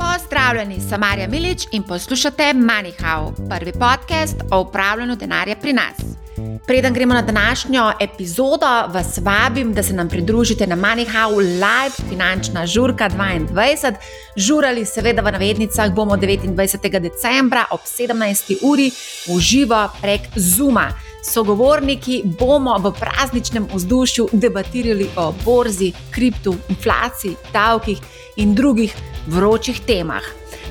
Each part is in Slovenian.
Pozdravljeni, sem Marja Milič in poslušate MoneyHow, prvi podcast o upravljanju denarja pri nas. Preden gremo na današnjo epizodo, vas vabim, da se nam pridružite na MoneyHow Live finančna žurka 22. Žurali, seveda, v navednicah bomo 29. decembra ob 17. uri v živo prek Zuma. Sogovorniki bomo v prazničnem vzdušju debatirali o borzi, kriptu, inflaciji, davkih in drugih vročih temah.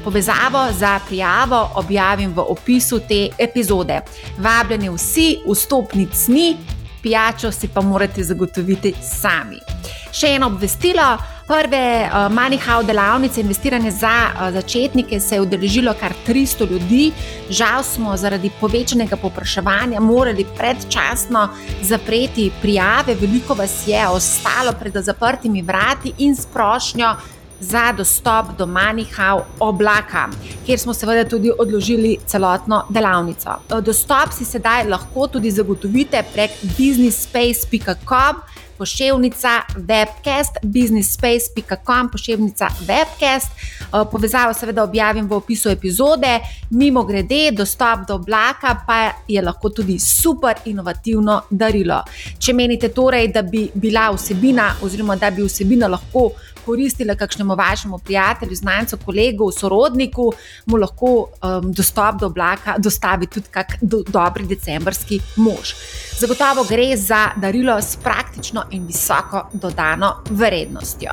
Povezavo za prijavo objavim v opisu te epizode. Vabljeni vsi, vstopnic ni, pijačo si pa morate zagotoviti sami. Še eno obvestilo. Prve uh, MoneyHow delavnice investiranja za uh, začetnike se je udeležilo kar 300 ljudi. Žal smo zaradi povečanega popraševanja morali predčasno zapreti prijave, veliko vas je ostalo pred zaprtimi vrati in sprošnjo za dostop do MoneyHow oblaka, kjer smo seveda tudi odložili celotno delavnico. Dostop si sedaj lahko tudi zagotovite prek businessspace.com. Poševnica webcast, businessspace.com, poševnica webcast. Povezavo seveda objavim v opisu epizode. Mimo grede, dostop do oblaka pa je lahko tudi super inovativno darilo. Če menite torej, da bi bila vsebina, oziroma da bi vsebina lahko koristila kakšnemu vašemu prijatelju, znancu, kolegu, sorodniku, mu lahko um, dostop do oblaka dostavi tudi kak do, dobri decembrski mož. Zagotovo gre za darilo s praktično in visoko dodano vrednostjo.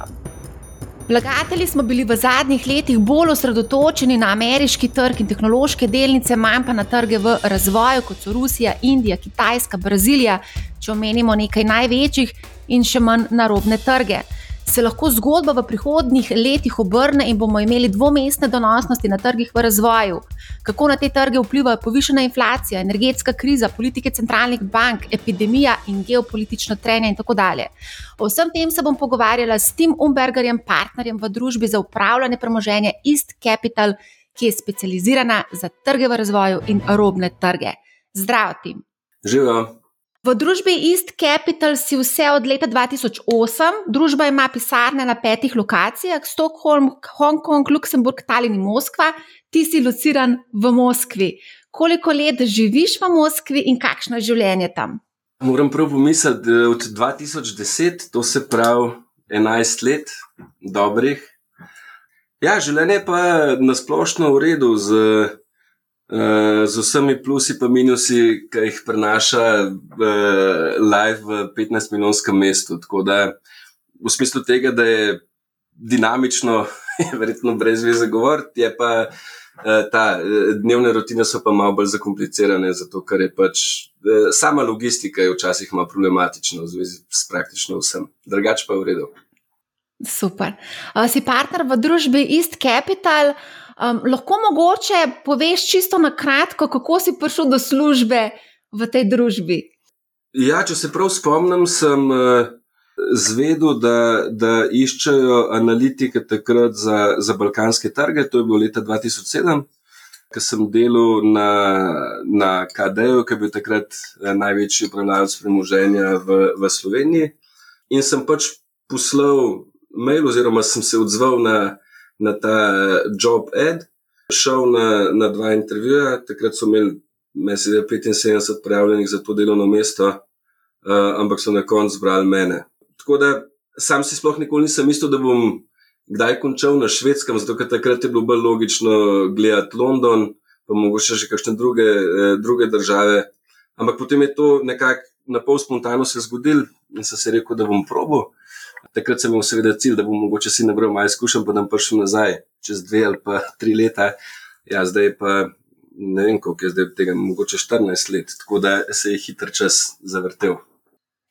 Vlagatelji smo bili v zadnjih letih bolj osredotočeni na ameriški trg in tehnološke delnice, manj pa na trge v razvoju, kot so Rusija, Indija, Kitajska, Brazilija, če omenimo nekaj največjih, in še manj na robne trge se lahko zgodba v prihodnjih letih obrne in bomo imeli dvomestne donosnosti na trgih v razvoju. Kako na te trge vplivajo povišena inflacija, energetska kriza, politike centralnih bank, epidemija in geopolitično trenje in tako dalje. O vsem tem se bom pogovarjala s Tim Umbergerjem, partnerjem v družbi za upravljanje premoženja East Capital, ki je specializirana za trge v razvoju in robne trge. Zdravo, Tim. Živijo. V družbi East Capital si vse od leta 2008, družba ima pisarne na petih lokacijah: Stockholm, Hongkong, Luksemburg, Tallinn in Moskva, ti si lociran v Moskvi. Koliko let živiš v Moskvi in kakšno je življenje tam? Moram prav pomisliti, da od 2010, to se pravi 11 let, dobrih. Ja, življenje pa je nasplošno v redu. Z vsemi plusi in minusi, ki jih prenaša uh, live v 15-milijonskem mestu. Tako da v smislu tega, da je dinamično, je verjetno brez veze govoriti, je pa uh, ta uh, dnevne rutine so pa malo bolj zakomplicirane, zato ker je pač uh, sama logistika je včasih malo problematična v zvezi s praktično vsem. Drugač pa je v redu. Super. Uh, si partner v družbi East Capital. Um, lahko mogoče poveš čisto na kratko, kako si prišel do službe v tej družbi? Ja, če se prav spomnim, sem uh, zvedel, da, da iščejo analitike takrat za, za balkanske trge. To je bilo leta 2007, ko sem delal na, na KD-ju, ki je bil takrat eh, največji upravljalec premoženja v, v Sloveniji. In sem pač poslal mail, oziroma sem se odzval na na ta job ad, šel na, na dva intervjuja, takrat so imeli, mislim, 75 prijavljenih za to delovno mesto, uh, ampak so na koncu zbrali mene. Tako da sam si sploh nikoli nisem mislil, da bom kdaj končal na švedskem, zato ker takrat je bilo bolj logično gledati London, pa mogoče še kakšne druge, eh, druge države. Ampak potem je to nekako na pol spontano se zgodilo in sem si rekel, da bom probo. Takrat sem imel seveda cilj, da bom mogoče si nabral malo izkušenj, pa bom prišel nazaj čez dve ali pa tri leta. Ja, zdaj pa ne vem, koliko je zdaj tega, mogoče 14 let, tako da se je hitro čas zavrtel.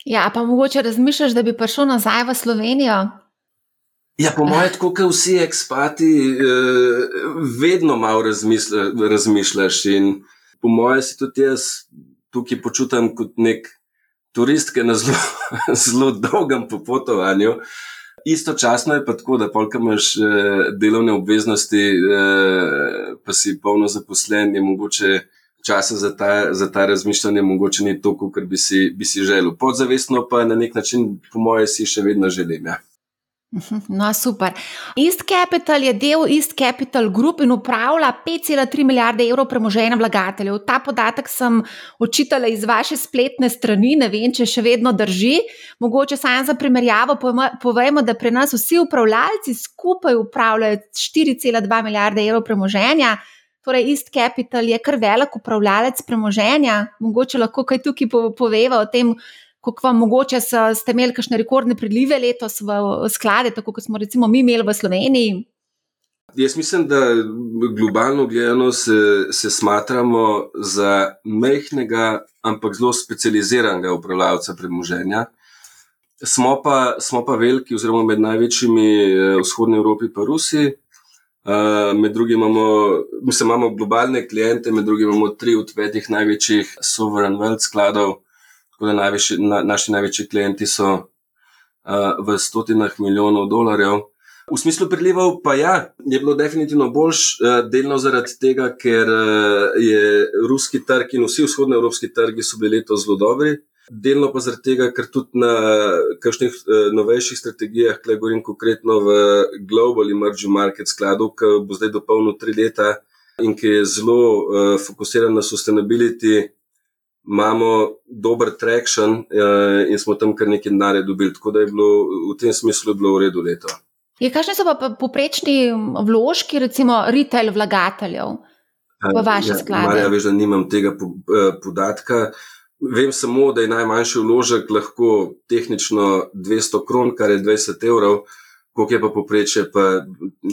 Ja, pa mogoče razmišljaš, da bi prišel nazaj v Slovenijo? Ja, po mojem, tako kot vsi ekspati, eh, vedno malo razmišljaš. In po mojem, si tudi jaz tukaj počutim kot nek turistke na zelo, zelo dolgem popotovanju. Istočasno je pa tako, da polk imaš eh, delovne obveznosti, eh, pa si polno zaposlen, je mogoče časa za ta, za ta razmišljanje, mogoče ni toliko, kar bi si, bi si želel. Podzavestno pa na nek način, po mojem, si še vedno želim. Ja. Mhm, no, super. East Capital je del East Capital Group in upravlja 5,3 milijarde evrov premoženja vlagateljev. Ta podatek sem očitala iz vaše spletne strani, ne vem, če še vedno drži. Mogoče samo za primerjavo povemo, da pri nas vsi upravljalci skupaj upravljajo 4,2 milijarde evrov premoženja. Torej, East Capital je kar velik upravljalec premoženja. Mogoče lahko kaj tukaj poveva o tem, kako vam mogoče so, ste imeli kakšne rekordne prilive letos v sklade, tako kot smo recimo mi imeli v Sloveniji? Jaz mislim, da globalno gledano se, se smatramo za mehkega, ampak zelo specializiranega upravljavca premoženja. Smo pa, smo pa veliki, oziroma med največjimi v vzhodni Evropi, pa Rusi. Uh, med drugim imamo, mislim, imamo globalne klijente, med drugim imamo tri od petih največjih sovereign wealth skladov, Tako da največji, na, naši največji klienti so uh, v stotinah milijonov dolarjev. V smislu prilivov, pa ja, je bilo definitivno boljš, uh, delno zaradi tega, ker uh, je ruski trg in vsi vzhodnoevropski trgi so bili letos zelo dobri. Delno pa zaradi tega, ker tudi na kakšnih uh, novejših strategijah, kaj govorim konkretno v Global Emerging Market skladu, ki bo zdaj dopolnil tri leta in ki je zelo uh, fokusiran na sustainability, imamo dober traction uh, in smo tam kar nekaj denarja dobili. Tako da je bilo v tem smislu v redu leto. Je, kakšni so pa poprečni vložki, recimo, retail vlagateljev v vaše ja, sklade? Ja, veš, da nimam tega po, uh, podatka. Vem samo, da je najmanjši vložek lahko tehnično 200 kron, kar je 20 evrov. Koliko je pa poprečje, pa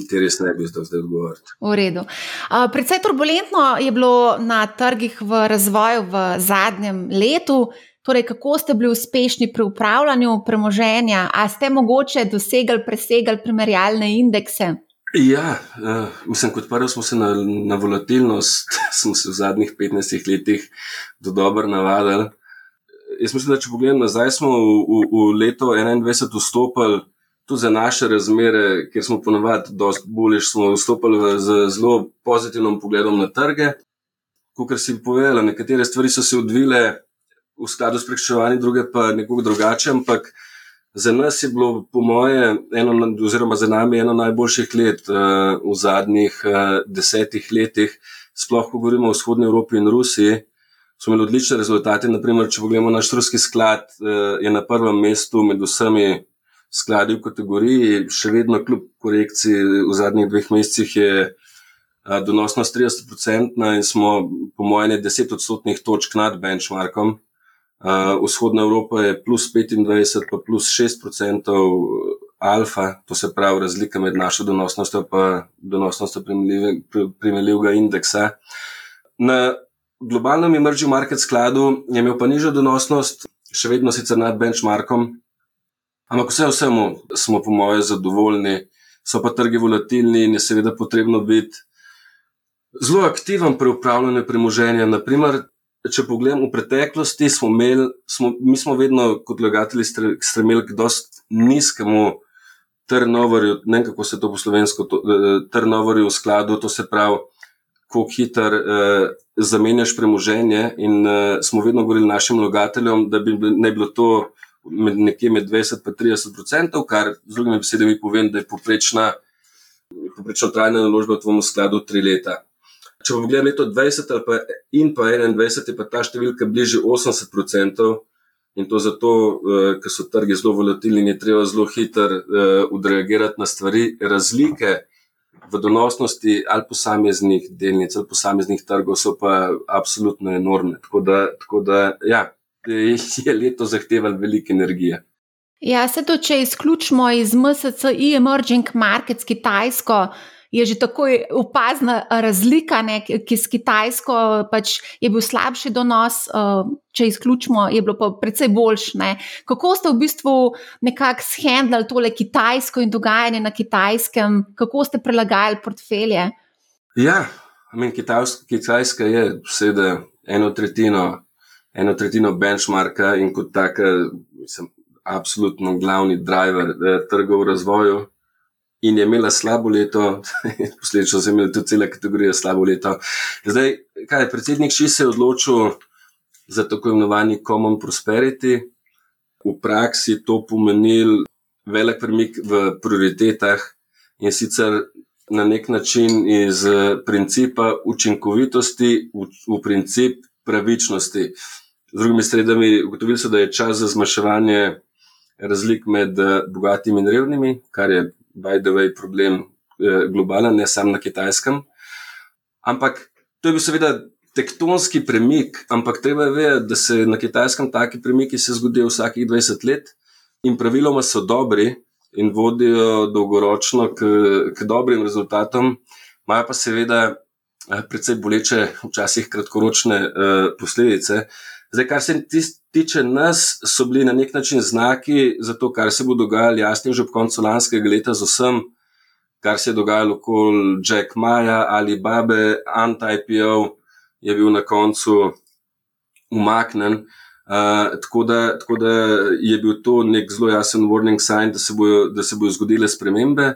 ti res ne bi zdaj odgovoril. V redu. Predvsej turbulentno je bilo na trgih v razvoju v zadnjem letu. Torej, kako ste bili uspešni pri upravljanju premoženja? A ste mogoče dosegli, presegali primerjalne indekse? Ja, uh, mislim, kot prvo smo se na, na volatilnost, se v zadnjih 15 letih do dobro navadili. Jaz mislim, da če pogledam nazaj, smo v, v, v leto 2021 vstopili tudi za naše razmere, kjer smo ponovadi dosti bolj, smo vstopili z zelo pozitivnim pogledom na trge. Kot si povedala, nekatere stvari so se odvile v skladu s prekščevanjem, druge pa nekoliko drugače, ampak za nas je bilo, po moje, eno, oziroma za nami eno najboljših let uh, v zadnjih uh, desetih letih, sploh ko govorimo o vzhodni Evropi in Rusiji. Smo imeli odlične rezultate. Naprimer, če pogledamo naš ruski sklad, uh, je na prvem mestu med vsemi skladi v kategoriji, še vedno, kljub korekciji v zadnjih dveh mesecih, je donosnost 30-odstotna in smo, po mojem, 10 odstotnih točk nad benchmarkom. Vzhodna Evropa je plus 25, pa plus 6 odstotkov alfa, to se pravi razlika med našo donosnostjo in donosnostjo primerljivega indeksa. Na globalnem emerging market skladu je imel pa nižjo donosnost, še vedno sicer nad benchmarkom, Ampak vse vsemu smo, po mojem, zadovoljni, so pa trgi volatilni in je seveda potrebno biti zelo aktiven pri upravljanju premoženja. Naprimer, če pogledam v preteklosti, smo imeli, smo, mi smo vedno kot vlagatelji stremeli k dost nizkemu turnoverju, ne vem kako se to po slovensko, eh, turnoverju v skladu, to se pravi, kako hiter eh, zamenjaš premoženje in eh, smo vedno govorili našim vlagateljem, da bi ne bilo to med nekje med 20 in 30 odstotkov, kar z drugimi besedami povem, da je poprečna, poprečna trajna naložba v tem skladu tri leta. Če bomo gledali leto 20 ali pa in pa 21, je pa ta številka bliže 80 odstotkov. In to zato, uh, ker so trgi zelo volatilni in je treba zelo hitro uh, odreagirati na stvari. Razlike v donosnosti ali posameznih delnic ali posameznih trgov so pa absolutno enormne. Tako da, tako da ja, je leto zahtevalo veliko energije. Ja, se to, če izključimo iz MSCI Emerging Markets Kitajsko, je že tako opazna razlika, ne, ki s Kitajsko pač je bil slabši donos, uh, če izključimo, je bilo pa precej boljš. Ne. Kako ste v bistvu nekako shendali tole Kitajsko in dogajanje na Kitajskem, kako ste prelagali portfelje? Ja, men, Kitajska je vsede eno tretjino eno tretjino benchmarka in kot taka, mislim, absolutno glavni driver eh, trgov v razvoju. In je imela slabo leto, posledično so imeli tudi cele kategorije slabo leto. Zdaj, kaj je predsednik Ši se odločil za tako imenovani Common Prosperity? V praksi to pomenil velik premik v prioritetah in sicer na nek način iz principa učinkovitosti v, v princip pravičnosti. Z drugimi sredami, ugotovili so, da je čas za zmanjševanje razlik med bogatimi in revnimi, kar je, by the way, problem eh, globalen, ne samo na kitajskem. Ampak to je bil seveda tektonski premik, ampak treba je vedeti, da se na kitajskem taki premiki zgodijo vsakih 20 let in praviloma so dobri in vodijo dolgoročno k, k dobrim rezultatom, imajo pa seveda eh, predvsej boleče, včasih kratkoročne uh, posledice. Zdaj, kar se tiče nas, so bili na nek način znaki za to, kar se bo dogajalo, jasni že ob koncu lanskega leta z vsem, kar se je dogajalo okoli Jack Maja ali Babe, Anti-IPO je bil na koncu umaknen. Uh, tako, da, tako da je bil to nek zelo jasen warning sign, da se bojo, da se bojo zgodile spremembe.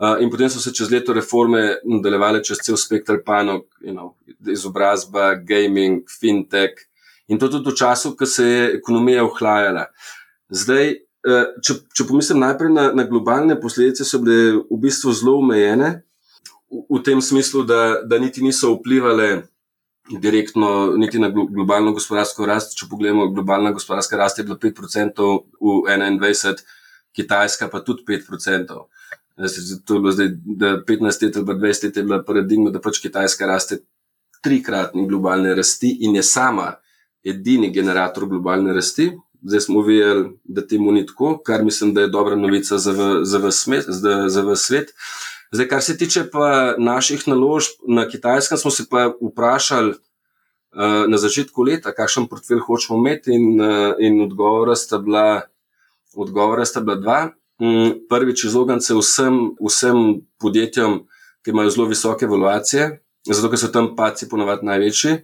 Uh, in potem so se čez leto reforme nadaljevale čez cel spektr panog, you know, izobrazba, gaming, fintech. In to tudi v času, ko se je ekonomija ohlajala. Zdaj, uh, če, če pomislim najprej na, na globalne posledice, so bile v bistvu zelo omejene, v, v tem smislu, da, da niti niso vplivali direktno niti na globalno gospodarsko rast. Če pogledamo, globalna gospodarska rast je bila 5% v 21, Kitajska pa tudi 5%. To je bilo zdaj, da 15 let ali 20 let je bila paradigma, da pač Kitajska raste trikratni globalne rasti in je sama edini generator globalne rasti. Zdaj smo videli, da temu ni tako, kar mislim, da je dobra novica za, v, za, v smet, za, za v svet. Zdaj, kar se tiče pa naših naložb na kitajskem, smo se pa vprašali uh, na začetku leta, kakšen portfelj hočemo imeti, in, uh, in odgovora, sta bila, odgovora sta bila dva. Um, prvič, izogniti se vsem, vsem podjetjem, ki imajo zelo visoke evaluacije, zato ker so tam paci ponovadi največji.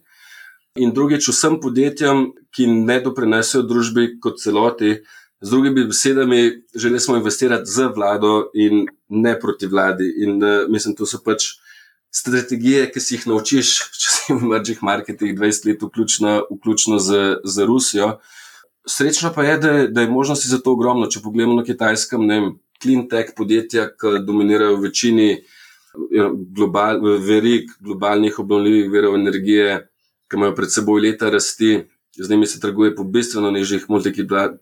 In drugič, vsem podjetjem, ki ne doprinesejo družbi kot celoti, Z drugimi besedami, želeli smo investirati z vlado in ne proti vladi. In uh, mislim, to so pač strategije, ki si jih naučiš, če si v emerging marketih 20 let, vključno, vključno z, z Rusijo. Srečno pa je, da, da je možnosti za to ogromno. Če pogledamo na kitajskem, ne vem, clean tech podjetja, ki dominirajo v večini global, verik globalnih obnovljivih verov energije, ki imajo pred seboj leta rasti z njimi se trguje po bistveno nižjih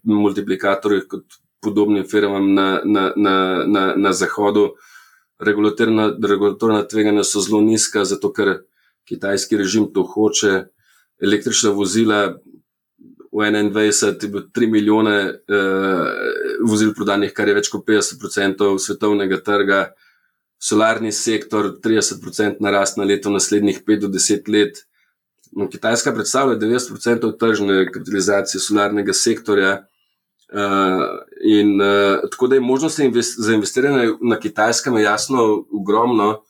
multiplikatorjih kot podobnim firmam na, na, na, na, na zahodu. Regulatorna, regulatorna tveganja so zelo nizka, zato ker kitajski režim to hoče. Električna vozila v 21 je bilo 3 milijone eh, vozil prodanih, kar je več kot 50% svetovnega trga. Solarni sektor 30% narast na leto, naslednjih 5 do 10 let. No, Kitajska predstavlja 90% tržne kapitalizacije solarnega sektorja. Uh, in uh, tako da je možnost invest za investiranje na kitajskem jasno ogromno,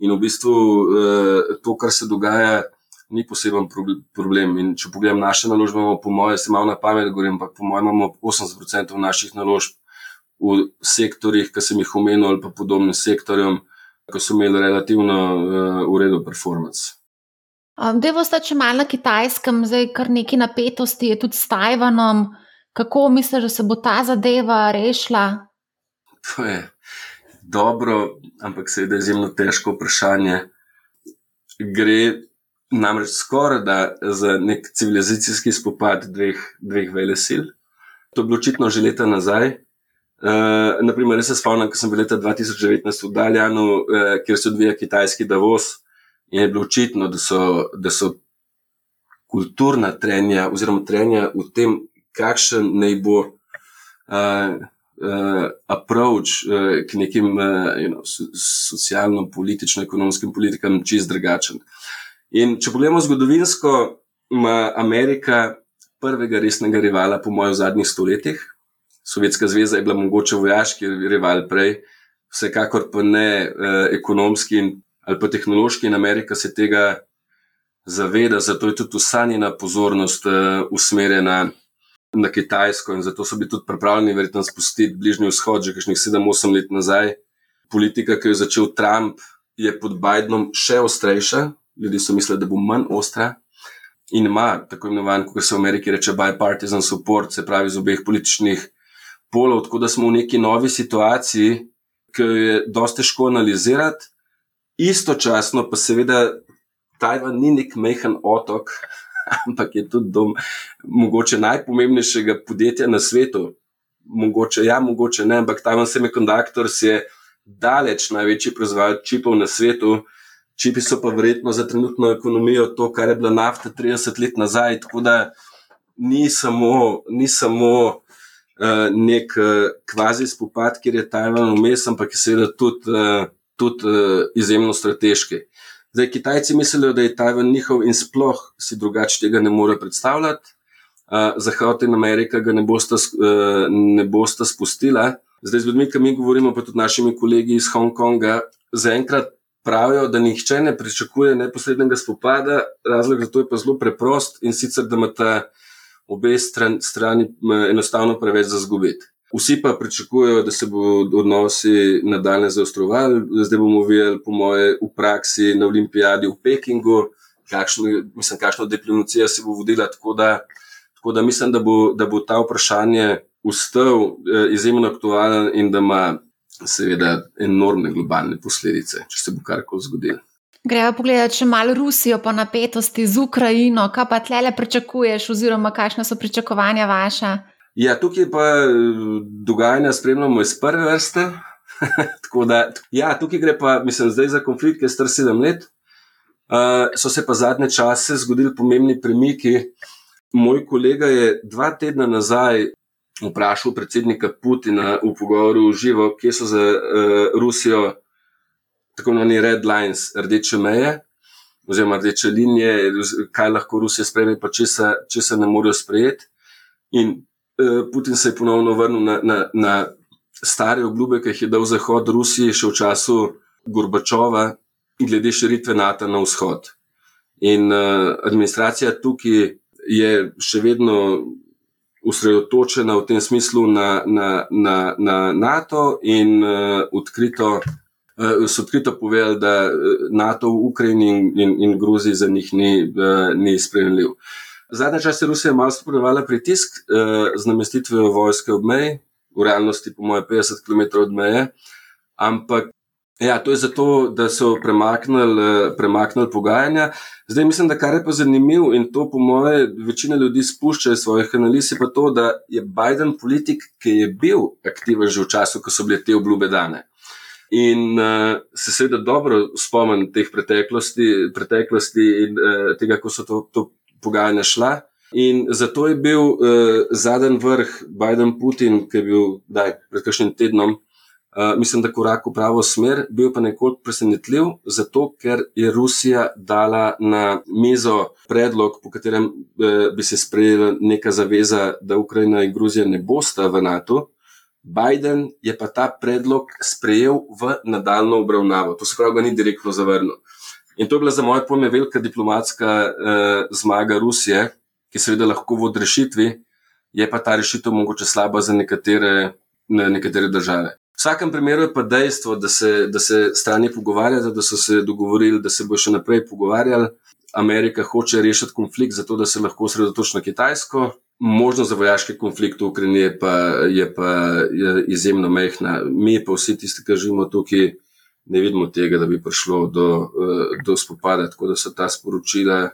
in v bistvu uh, to, kar se dogaja, ni poseben problem. In če pogledam naše naložbe, imamo, po mojem, se malo na pamet govorim, ampak po mojem, imamo 80% naših naložb v sektorjih, ki sem jih omenil, ali pa podobnim sektorjem, ki so imeli relativno uh, uredu performance. Um, Devo sta če malo na kitajskem, zdaj kar neki napetosti je tudi s Tajvanom. Kako misliš, da se bo ta zadeva rešila? To je dobro, ampak seveda izjemno težko vprašanje. Gre namreč skoraj za nek civilizacijski spopad dveh, dveh velesil. To je bilo očitno že leta nazaj. Uh, naprimer, jaz se spomnim, ko sem bil leta 2019 v Daljanu, uh, kjer se odvija kitajski Davos. In je bilo očitno, da so, da so kulturna trenja, oziroma trenja v tem, kakšen naj bo uh, uh, approach uh, k nekim uh, you know, socialno-politično-ekonomskim politikam čist drugačen. In če pogledamo zgodovinsko, ima Amerika prvega resnega rivala, po mojem, v zadnjih stoletjih. Sovjetska zveza je bila mogoče vojaški rival prej, vsekakor pa ne uh, ekonomski in ali pa tehnološki in Amerika se tega zaveda, zato je tudi vsa njena pozornost uh, usmerjena na Kitajsko in zato so bili tudi pripravljeni verjetno spustiti bližnji vzhod že kakšnih 7-8 let nazaj. Politika, ki jo je začel Trump, je pod Bidenom še ostrejša, ljudje so mislili, da bo manj ostra. In ima tako imenovan, kot se v Ameriki reče, bipartisan support, se pravi z obeh političnih polov, tako da smo v neki novi situaciji, ki jo je dosti težko analizirati. Istočasno pa seveda Tajvan ni nek mehen otok, ampak je tudi dom mogoče najpomembnejšega podjetja na svetu. Mogoče ja, mogoče ne, ampak Tajvan Semiconductors je daleč največji proizvajalec čipov na svetu. Čipi so pa verjetno za trenutno ekonomijo to, kar je bila nafta 30 let nazaj. Tako da ni samo, ni samo uh, nek uh, kvazi spopad, kjer je Tajvan vmes, ampak je seveda tudi, uh, tudi uh, izjemno strateški. Zdaj, Kitajci mislijo, da je Tajvan njihov in sploh si drugače tega ne more predstavljati. Uh, Zahod in Amerika ga ne bosta, uh, ne bosta spustila. Zdaj, z ljudmi, ki mi govorimo, pa tudi našimi kolegi iz Hongkonga, zaenkrat pravijo, da nihče ne pričakuje neposrednega spopada, razlog za to je pa zelo preprost in sicer, da imata obe stran, strani enostavno preveč za zgubiti. Vsi pa pričakujejo, da se bodo odnosi nadaljne zaostrovali. Zdaj bomo videli, po moje, v praksi na olimpijadi v Pekingu, kakšno, mislim, kakšno diplomacijo se bo vodila. Tako da, tako da mislim, da bo, da bo ta vprašanje ustav eh, izjemno aktualen in da ima seveda enormne globalne posledice, če se bo karkoli zgodilo. Gremo pogledati še malo Rusijo po napetosti z Ukrajino. Kaj pa tle pričakuješ, oziroma kakšne so pričakovanja vaša? Ja, tukaj pa dogajanja spremljamo iz prve vrste. da, ja, tukaj gre pa, mislim, zdaj za konflikt, ki je star sedem let. Uh, so se pa zadnje čase zgodili pomembni premiki. Moj kolega je dva tedna nazaj vprašal predsednika Putina v pogovoru v živo, kje so za uh, Rusijo tako imenovani red lines, rdeče meje, oziroma rdeče linije, kaj lahko Rusija sprejme, pa če se, če se ne morejo sprejeti. In Putin se je ponovno vrnil na, na, na stare obljube, ki jih je dal Zahod Rusiji še v času Gorbačova, glede širitve NATO na vzhod. In uh, administracija tukaj je še vedno osredotočena v tem smislu na, na, na, na NATO in uh, odkrito, uh, so odkrito povedali, da eh, NATO v Ukrajini in, in, in Gruziji za njih ni, uh, ni sprejemljiv. Zadnje čase je Rusija malo spodbujevala pritisk uh, z namestitvijo vojske ob meji, v realnosti, po moje, 50 km od meje, ampak Ja, to je zato, da so premaknili, premaknili pogajanja. Zdaj mislim, da kar je pa zanimivo in to, po moje, večina ljudi spušča iz svojih analiz, je pa to, da je Biden politik, ki je bil aktiven že v času, ko so bile te obljube dane. In uh, se seveda dobro spomnim teh preteklosti, preteklosti in uh, tega, ko so to, to pogajanja šla. In zato je bil uh, zadnji vrh Biden-Putin, ki je bil daj, pred kakšnim tednom, Uh, mislim, da korak v pravo smer, bil pa nekoliko presenetljiv, zato ker je Rusija dala na mizo predlog, po katerem uh, bi se sprejela neka zaveza, da Ukrajina in Gruzija ne bosta v NATO. Biden je pa ta predlog sprejel v nadaljno obravnavo, to se pravi, ga ni direktno zavrnil. In to je bila za moje pojme velika diplomatska uh, zmaga Rusije, ki seveda lahko vodi rešitvi, je pa ta rešitev mogoče slaba za nekatere, ne, nekatere države. V vsakem primeru je pa dejstvo, da se, da se strani pogovarjata, da so se dogovorili, da se bo še naprej pogovarjali. Amerika hoče rešiti konflikt, zato da se lahko osredotoči na Kitajsko. Možnost za vojaški konflikt v Ukrajini je pa, je pa je izjemno mehna. Mi, pa vsi tisti, ki živimo tukaj, ne vidimo tega, da bi prišlo do, eh, do spopada. Tako da so ta sporočila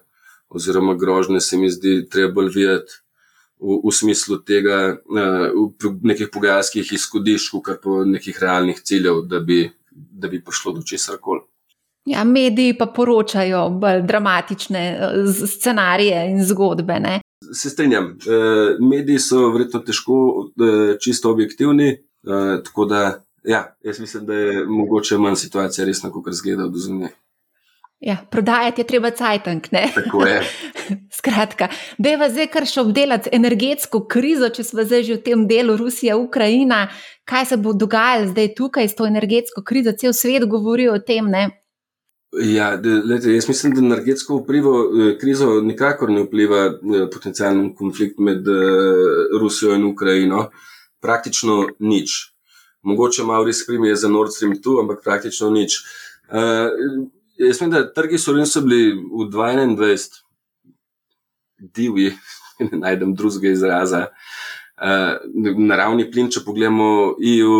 oziroma grožnje, se mi zdi, treba bolj videti v, v smislu tega, uh, v nekih pogajalskih izhodišč, kot pa nekih realnih ciljev, da bi, da bi prišlo do česar koli. Ja, mediji pa poročajo bolj dramatične eh, scenarije in zgodbe. Ne? Se strinjam. Uh, mediji so verjetno težko, uh, čisto objektivni. Uh, tako da, ja, jaz mislim, da je mogoče manj situacija resna, kot zgleda od zunaj. Ja, prodajati je treba cajtank. Skratka, da je vas zdaj kar še obdelati energetsko krizo, če smo zdaj že v tem delu Rusija, Ukrajina, kaj se bo dogajalo zdaj tukaj s to energetsko krizo, cel svet govori o tem. Ne? Ja, lete, jaz mislim, da energetsko vplivo, eh, krizo nikakor ne vpliva eh, potencijalni konflikt med eh, Rusijo in Ukrajino. Praktično nič. Mogoče malo res primi je za Nord Stream 2, ampak praktično nič. Uh, Jaz mislim, da trgi so bili v 21 divji, ne najdem drugega izraza. naravni plin, če pogledamo EU,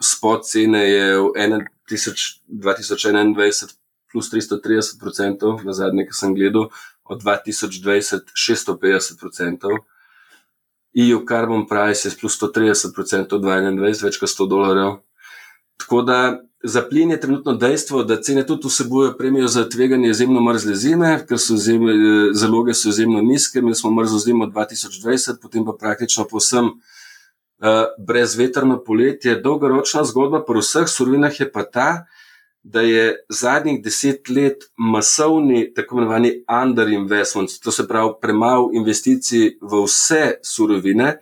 spod cene je v 2021 plus 330 odstotkov, na zadnje, ki sem gledal, od 2020 650 odstotkov. EU carbon price je plus 130 odstotkov, 2021 več kot 100 dolarjev. Tako da za plin je trenutno dejstvo, da cene tudi vsebujejo premijo za tveganje izjemno mrzle zime, ker so zime, zaloge so izjemno nizke. Mi smo mrzlo zimo 2020, potem pa praktično povsem uh, brezvetrno poletje. Dolgoročna zgodba pri vseh surovinah je pa ta, da je zadnjih deset let masovni, tako imenovani underinvestment, to se pravi premalo investicij v vse surovine,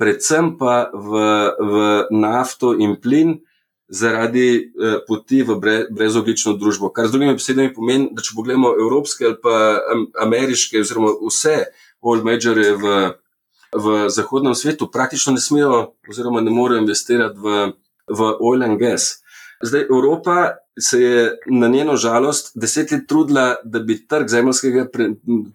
predvsem pa v, v nafto in plin. Zaradi eh, poti v bre, brezoglično družbo. Kar z drugimi besedami pomeni, da če pogledamo evropske ali pa ameriške, oziroma vse oil majore v, v zahodnem svetu, praktično ne smejo, oziroma ne morejo investirati v, v oil and gas. Zdaj, Evropa se je na njeno žalost deset let trudila, da bi trg zemljskega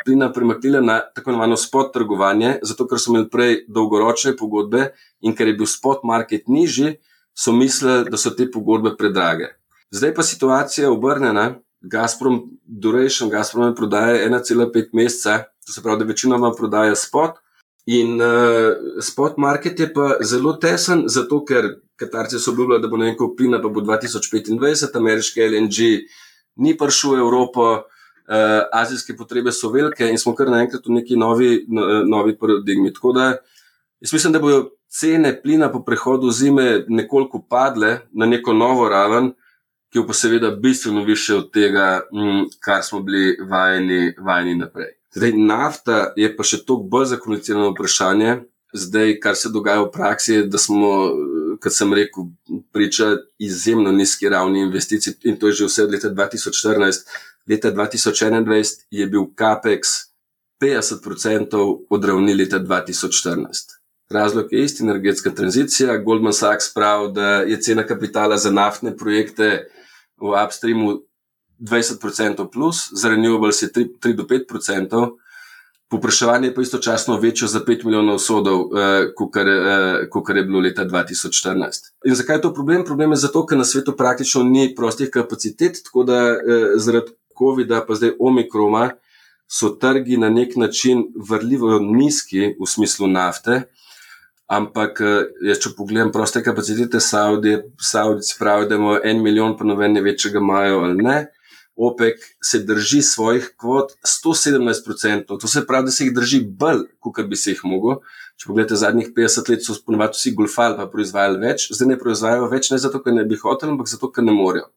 plina premaknila na tako imenovano spot trgovanje, zato ker so imeli prej dolgoročne pogodbe in ker je bil spot market nižji, so mislili, da so te pogodbe predrage. Zdaj pa situacija obrnjena. Gazprom, duration Gazprom prodaja 1,5 meseca, to se pravi, da večinoma prodaja spot. In uh, spot market je pa zelo tesen, zato ker Katarci so obljubljali, da bo nekaj plina, pa bo 2025, ameriški LNG ni prišel v Evropo, uh, azijske potrebe so velike in smo kar naenkrat v neki novi, no, novi paradigmi. Tako da jaz mislim, da bodo cene plina po prehodu zime nekoliko padle na neko novo raven, ki bo pa seveda bistveno više od tega, m, kar smo bili vajeni, vajeni naprej. Zdaj, nafta je pa še toliko bolj zakomplicirano vprašanje. Zdaj, kar se dogaja v praksi, je, da smo, kot sem rekel, priča izjemno nizki ravni investicij in to je že vse od leta 2014. Leta 2021 je bil CAPEX 50% od ravni leta 2014. Razlog je isti, energetska tranzicija. Goldman Sachs pravi, da je cena kapitala za naftne projekte v upstreamu 20% plus, za renewables je 3, 3 do 5%, popraševanje pa istočasno večjo za 5 milijonov sodov, eh, kot eh, je bilo leta 2014. In zakaj je to problem? Problem je zato, ker na svetu praktično ni prostih kapacitet, tako da eh, zaradi COVID-a, pa zdaj omikroma, so trgi na nek način vrljivo nizki v smislu nafte. Ampak, eh, jaz, če pogledam proste kapacitete Saudije, Saudijci pravijo, da imamo en milijon, pa noben ne ve, če ga imajo ali ne. OPEC se drži svojih kvot 117%, to se pravi, da se jih drži bolj, kot bi se jih mogel. Če pogledate zadnjih 50 let, so ponovadi vsi golfali, pa proizvajali več, zdaj ne proizvajajo več, ne zato, ker ne bi hoteli, ampak zato, ker ne morejo.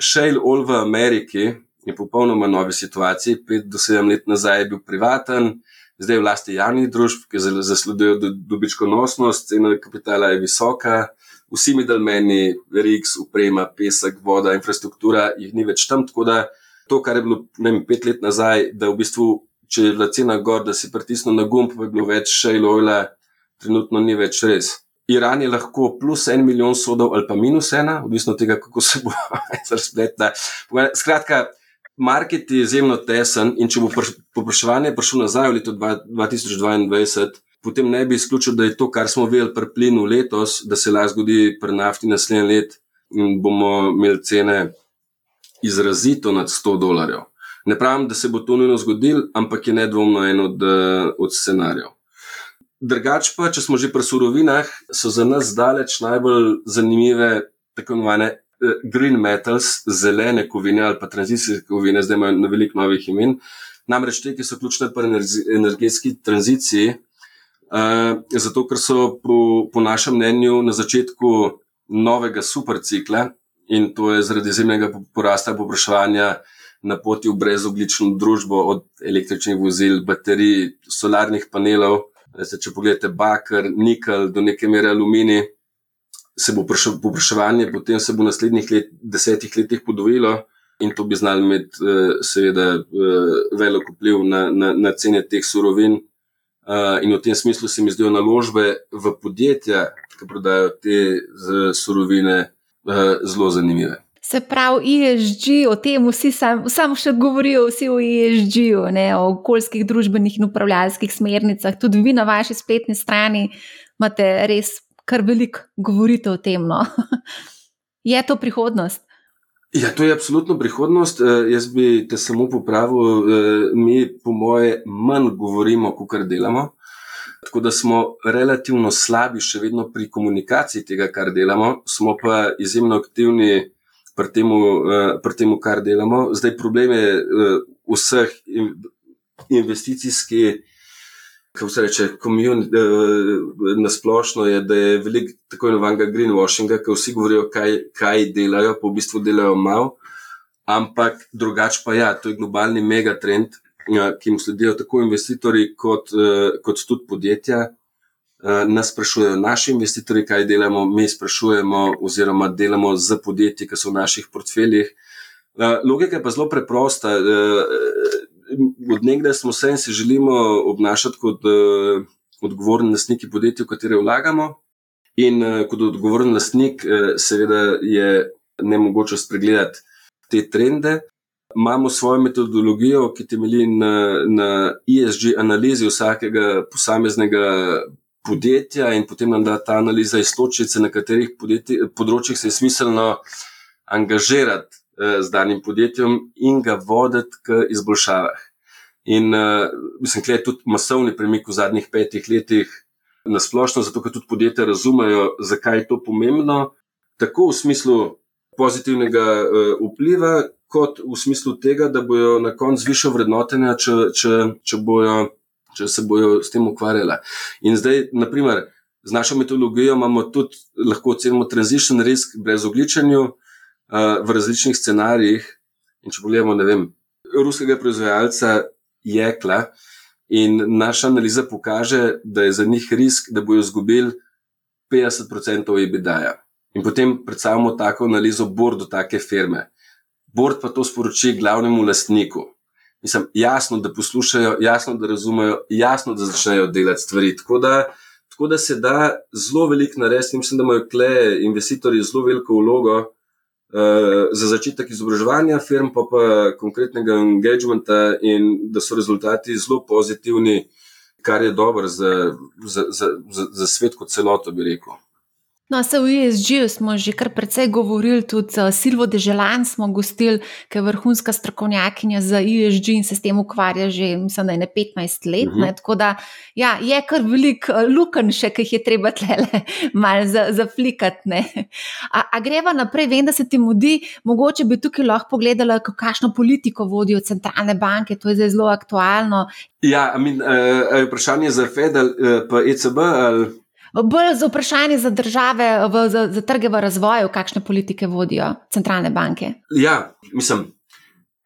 Shale Oil v Ameriki je popolnoma novi situaciji. Pet do sedem let nazaj je bil privaten, zdaj je v lasti javnih družb, ki zasledujejo dobičkonosnost, cena kapitala je visoka vsi middlemeni, RIX, uprema, pesek, voda, infrastruktura, jih ni več tam. Tako da to, kar je bilo vem, pet let nazaj, da v bistvu, če je bila cena gor, da si pritisnil na gumb, pa je bilo več shale oila, trenutno ni več res. Iran je lahko plus en milijon sodov ali pa minus ena, odvisno od tega, kako se bo razpletla. Skratka, market je izjemno tesen in če bo popraševanje prišlo nazaj v leto 2022, potem ne bi izključil, da je to, kar smo videli pri plinu letos, da se lahko zgodi pri nafti naslednje let in bomo imeli cene izrazito nad 100 dolarjev. Ne pravim, da se bo to nujno zgodilo, ampak je nedvomno en od, od scenarijev. Drugač pa, če smo že pri surovinah, so za nas daleč najbolj zanimive tako imenovane eh, green metals, zelene kovine ali pa tranzicijske kovine, zdaj imajo na veliko novih imen. Namreč te, ki so ključne pri energetski tranziciji, zato, ker so po, po našem mnenju na začetku novega supercikla in to je zaradi izjemnega porasta povpraševanja na poti v brezoglično družbo, od električnih vozil, baterij, solarnih panelov. Zdaj, če pogledate bakar, nikel, do neke mere aluminij, se bo povpraševanje potem se bo v naslednjih let, desetih letih podvojilo. In to bi znali imeti, eh, seveda, eh, velik vpliv na, na, na cene teh surovin, in v tem smislu se mi zdijo naložbe v podjetja, ki prodajajo te surovine, uh, zelo zanimive. Se pravi, ESG, o tem vsi sam, samo še govorijo, vsi o ESG-u, o okoljskih, družbenih in upravljalskih smernicah. Tudi vi na vaši spletni strani imate res kar veliko govorite o tem. No? je to prihodnost? Ja, to je absolutno prihodnost. Uh, jaz bi te samo popravil, uh, mi, po moje, manj govorimo, kot kar delamo. Tako da smo relativno slabi še vedno pri komunikaciji tega, kar delamo, smo pa izjemno aktivni pri tem, uh, kar delamo. Zdaj, problem je vseh investicijskih kako se reče, komunit, uh, na splošno je, da je veliko tako imenovanega greenwashinga, ki vsi govorijo, kaj, kaj delajo, pa v bistvu delajo malo, ampak drugače pa ja, to je globalni megatrend, uh, ki jim sledijo tako investitorji, kot, uh, kot tudi podjetja. Nas sprašujejo naši investitorji, kaj delamo, mi sprašujemo, oziroma delamo z podjetji, ki so v naših portfeljih. Logika je pa zelo preprosta. Od nekdaj smo se in se želimo obnašati kot uh, odgovorni lastniki podjetja, v katere vlagamo. In uh, kot odgovoren lastnik, uh, seveda, je ne mogoče spregledati te trende. Imamo svojo metodologijo, ki temelji na, na ESG analizi vsakega posameznega podjetja, in potem nam da ta analiza iztočice, na katerih področjih se je smiselno angažirati z danim podjetjem in ga voditi k izboljšavah. In uh, mislim, da je tudi masovni premik v zadnjih petih letih na splošno, zato ker tudi podjetja razumejo, zakaj je to pomembno, tako v smislu pozitivnega uh, vpliva, kot v smislu tega, da bojo na koncu više vrednotenja, če, če, če, bojo, če se bojo s tem ukvarjala. In zdaj, naprimer, z našo metodologijo imamo tudi lahko ocenimo transition risk brez ogličenja v različnih scenarijih. In če pogledamo, ne vem, ruskega proizvajalca jekla, in naša analiza pokaže, da je za njih risk, da bojo izgubili 50% EBITDA-ja. In potem predstavljamo tako analizo bordo take firme. Bord pa to sporoči glavnemu lastniku. Mislim, jasno, da poslušajo, jasno, da razumejo, jasno, da začnejo delati stvari. Tako da, tako da se da zelo veliko narediti. Mislim, da imajo kle investitorji zelo veliko vlogo, za začetek izobraževanja firm, pa pa konkretnega engagementa, in da so rezultati zelo pozitivni, kar je dobro za, za, za, za, za svet kot celoto, bi rekel. No, se v ESG smo že kar precej govorili, tudi uh, Silvo Deželan smo gostili, ki je vrhunska strokovnjakinja za ESG in se s tem ukvarja že, mislim, da je ne 15 let. Uh -huh. ne, tako da ja, je kar velik uh, luken še, ki jih je treba tlele mal zaflikati. Za a, a greva naprej, vem, da se ti mudi, mogoče bi tukaj lahko pogledala, kakšno politiko vodijo centralne banke, to je zdaj zelo aktualno. Ja, amin, uh, vprašanje za Fed ali uh, ECB ali bolj za vprašanje za države, v, za, za trge v razvoju, kakšne politike vodijo centralne banke. Ja, mislim,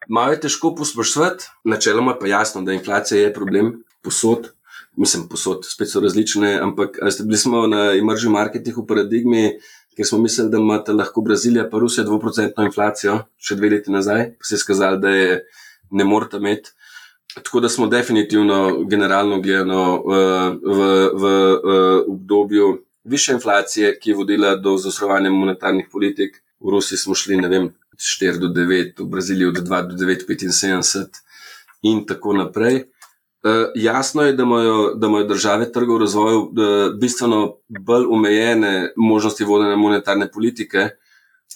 malo je težko posprašovati, načeloma pa jasno, da inflacija je problem posod. Mislim, posod, spet so različne, ampak ste bili smo na emerging marketih v paradigmi, ker smo mislili, da imate lahko Brazilija pa Rusija 2% inflacijo, še dve leti nazaj, pa se je skazalo, da je ne morete imeti. Tako da smo definitivno, generalno gledano, v, v, v, v obdobju više inflacije, ki je vodila do zaostrovanja monetarnih politik. V Rusiji smo šli, ne vem, 4 do 9, v Braziliji od 2 do 9, 75 in tako naprej. Uh, jasno je, da imajo, da imajo države trgov razvoju uh, bistveno bolj omejene možnosti vodenja monetarne politike.